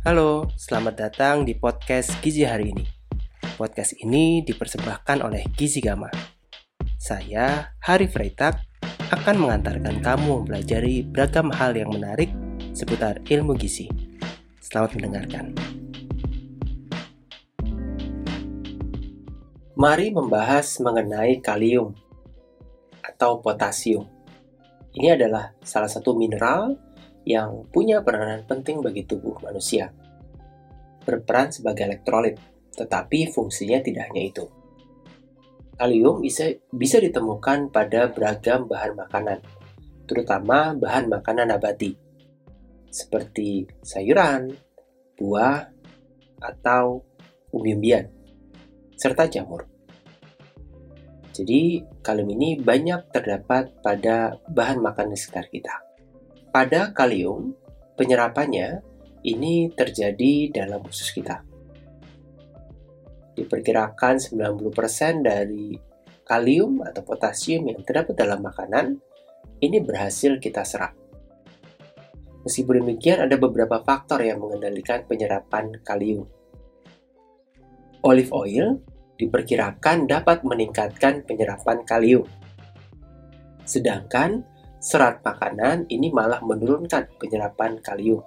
Halo, selamat datang di podcast Gizi hari ini. Podcast ini dipersembahkan oleh Gizi Gama. Saya, Hari Freitag, akan mengantarkan kamu mempelajari beragam hal yang menarik seputar ilmu gizi. Selamat mendengarkan. Mari membahas mengenai kalium atau potasium. Ini adalah salah satu mineral yang punya peranan penting bagi tubuh manusia. Berperan sebagai elektrolit, tetapi fungsinya tidak hanya itu. Kalium bisa, bisa ditemukan pada beragam bahan makanan, terutama bahan makanan nabati, seperti sayuran, buah, atau umbi-umbian, serta jamur. Jadi, kalium ini banyak terdapat pada bahan makanan sekitar kita. Pada kalium, penyerapannya ini terjadi dalam usus kita. Diperkirakan 90% dari kalium atau potasium yang terdapat dalam makanan ini berhasil kita serap. Meskipun demikian, ada beberapa faktor yang mengendalikan penyerapan kalium. Olive oil diperkirakan dapat meningkatkan penyerapan kalium. Sedangkan serat makanan ini malah menurunkan penyerapan kalium.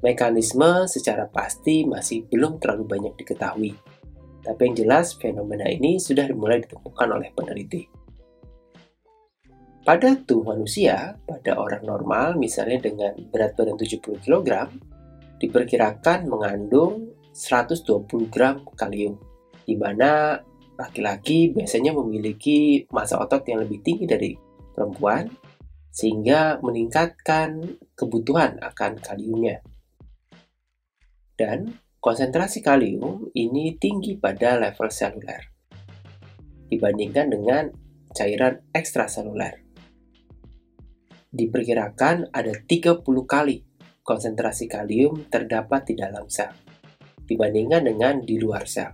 Mekanisme secara pasti masih belum terlalu banyak diketahui, tapi yang jelas fenomena ini sudah dimulai ditemukan oleh peneliti. Pada tubuh manusia, pada orang normal misalnya dengan berat badan 70 kg, diperkirakan mengandung 120 gram kalium, di mana laki-laki biasanya memiliki massa otot yang lebih tinggi dari perempuan sehingga meningkatkan kebutuhan akan kaliumnya. Dan konsentrasi kalium ini tinggi pada level seluler dibandingkan dengan cairan ekstraseluler. Diperkirakan ada 30 kali konsentrasi kalium terdapat di dalam sel dibandingkan dengan di luar sel.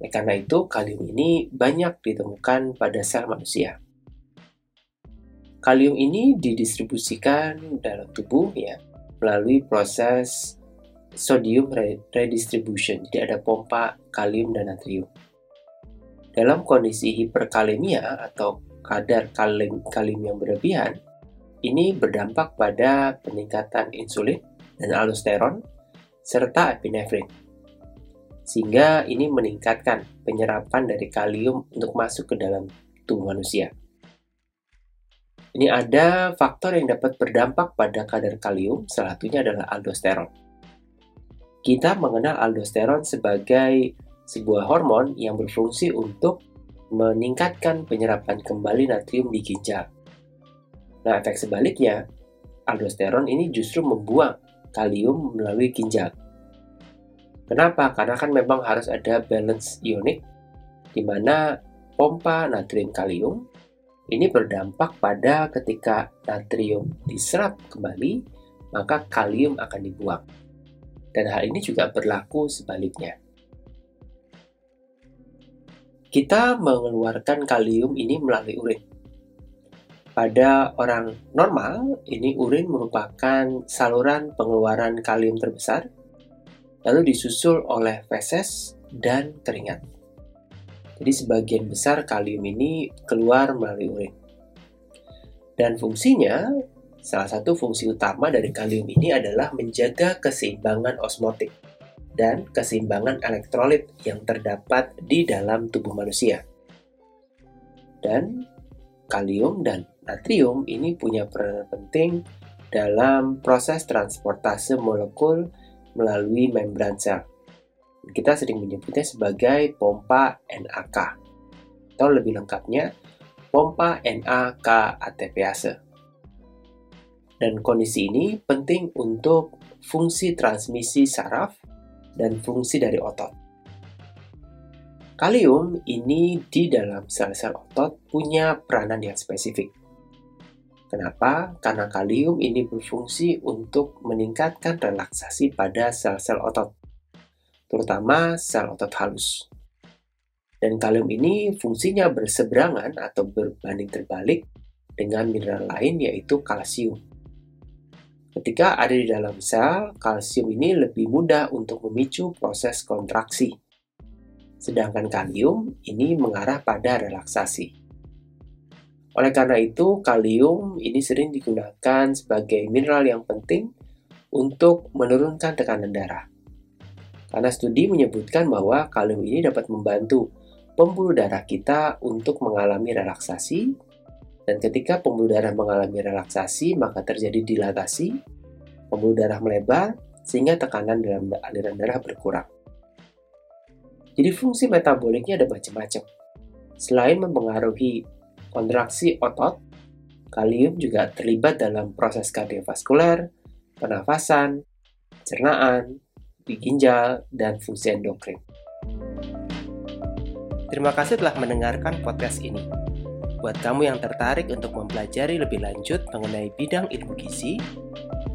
karena itu, kalium ini banyak ditemukan pada sel manusia. Kalium ini didistribusikan dalam tubuh ya melalui proses sodium redistribution. Jadi ada pompa kalium dan natrium. Dalam kondisi hiperkalemia atau kadar kalium, kalium yang berlebihan, ini berdampak pada peningkatan insulin dan aldosteron serta epinefrin. Sehingga ini meningkatkan penyerapan dari kalium untuk masuk ke dalam tubuh manusia. Ini ada faktor yang dapat berdampak pada kadar kalium, salah satunya adalah aldosteron. Kita mengenal aldosteron sebagai sebuah hormon yang berfungsi untuk meningkatkan penyerapan kembali natrium di ginjal. Nah, efek sebaliknya, aldosteron ini justru membuang kalium melalui ginjal. Kenapa? Karena kan memang harus ada balance ionik, di mana pompa natrium kalium ini berdampak pada ketika natrium diserap kembali, maka kalium akan dibuang. Dan hal ini juga berlaku sebaliknya. Kita mengeluarkan kalium ini melalui urin. Pada orang normal, ini urin merupakan saluran pengeluaran kalium terbesar, lalu disusul oleh feses dan keringat. Jadi sebagian besar kalium ini keluar melalui urin. Dan fungsinya, salah satu fungsi utama dari kalium ini adalah menjaga keseimbangan osmotik dan keseimbangan elektrolit yang terdapat di dalam tubuh manusia. Dan kalium dan natrium ini punya peran penting dalam proses transportasi molekul melalui membran sel. Kita sering menyebutnya sebagai pompa NAK atau lebih lengkapnya pompa NAK ATPase. Dan kondisi ini penting untuk fungsi transmisi saraf dan fungsi dari otot. Kalium ini di dalam sel-sel otot punya peranan yang spesifik. Kenapa? Karena kalium ini berfungsi untuk meningkatkan relaksasi pada sel-sel otot terutama sel otot halus. Dan kalium ini fungsinya berseberangan atau berbanding terbalik dengan mineral lain yaitu kalsium. Ketika ada di dalam sel, kalsium ini lebih mudah untuk memicu proses kontraksi. Sedangkan kalium ini mengarah pada relaksasi. Oleh karena itu, kalium ini sering digunakan sebagai mineral yang penting untuk menurunkan tekanan darah. Karena studi menyebutkan bahwa kalium ini dapat membantu pembuluh darah kita untuk mengalami relaksasi dan ketika pembuluh darah mengalami relaksasi, maka terjadi dilatasi, pembuluh darah melebar, sehingga tekanan dalam aliran darah berkurang. Jadi fungsi metaboliknya ada macam-macam. Selain mempengaruhi kontraksi otot, kalium juga terlibat dalam proses kardiovaskuler, pernafasan, cernaan, di ginjal, dan fungsi endokrin. Terima kasih telah mendengarkan podcast ini. Buat kamu yang tertarik untuk mempelajari lebih lanjut mengenai bidang ilmu gizi,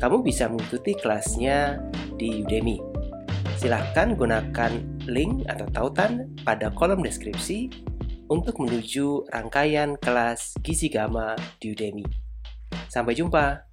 kamu bisa mengikuti kelasnya di Udemy. Silahkan gunakan link atau tautan pada kolom deskripsi untuk menuju rangkaian kelas Gizi Gama di Udemy. Sampai jumpa!